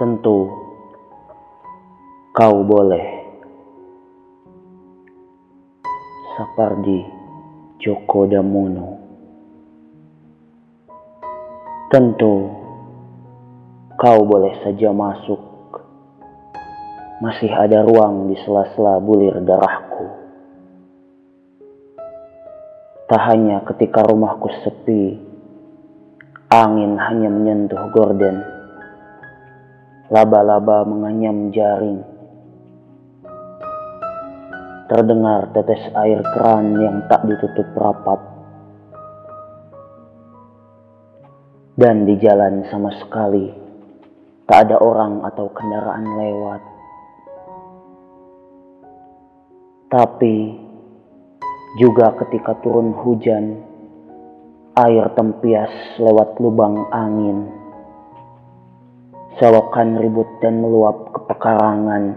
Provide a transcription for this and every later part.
Tentu kau boleh. Sapardi Djoko Damono. Tentu kau boleh saja masuk. Masih ada ruang di sela-sela bulir darahku. Tak hanya ketika rumahku sepi, angin hanya menyentuh gorden. Laba-laba menganyam jaring. Terdengar tetes air keran yang tak ditutup rapat. Dan di jalan sama sekali tak ada orang atau kendaraan lewat. Tapi juga ketika turun hujan, air tempias lewat lubang angin. Selokan ribut dan meluap ke pekarangan.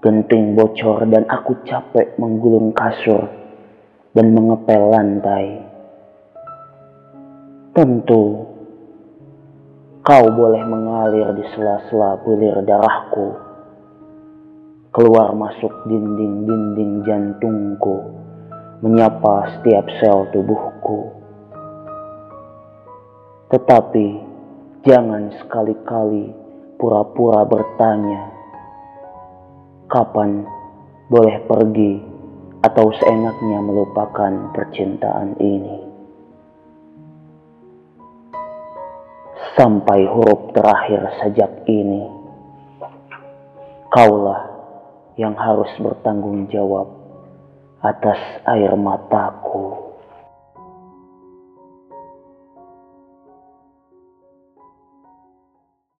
Genting bocor dan aku capek menggulung kasur dan mengepel lantai. Tentu kau boleh mengalir di sela-sela bulir darahku keluar masuk dinding-dinding jantungku, menyapa setiap sel tubuhku. Tetapi jangan sekali-kali pura-pura bertanya, kapan boleh pergi atau seenaknya melupakan percintaan ini. Sampai huruf terakhir sajak ini, kaulah yang harus bertanggung jawab atas air mataku.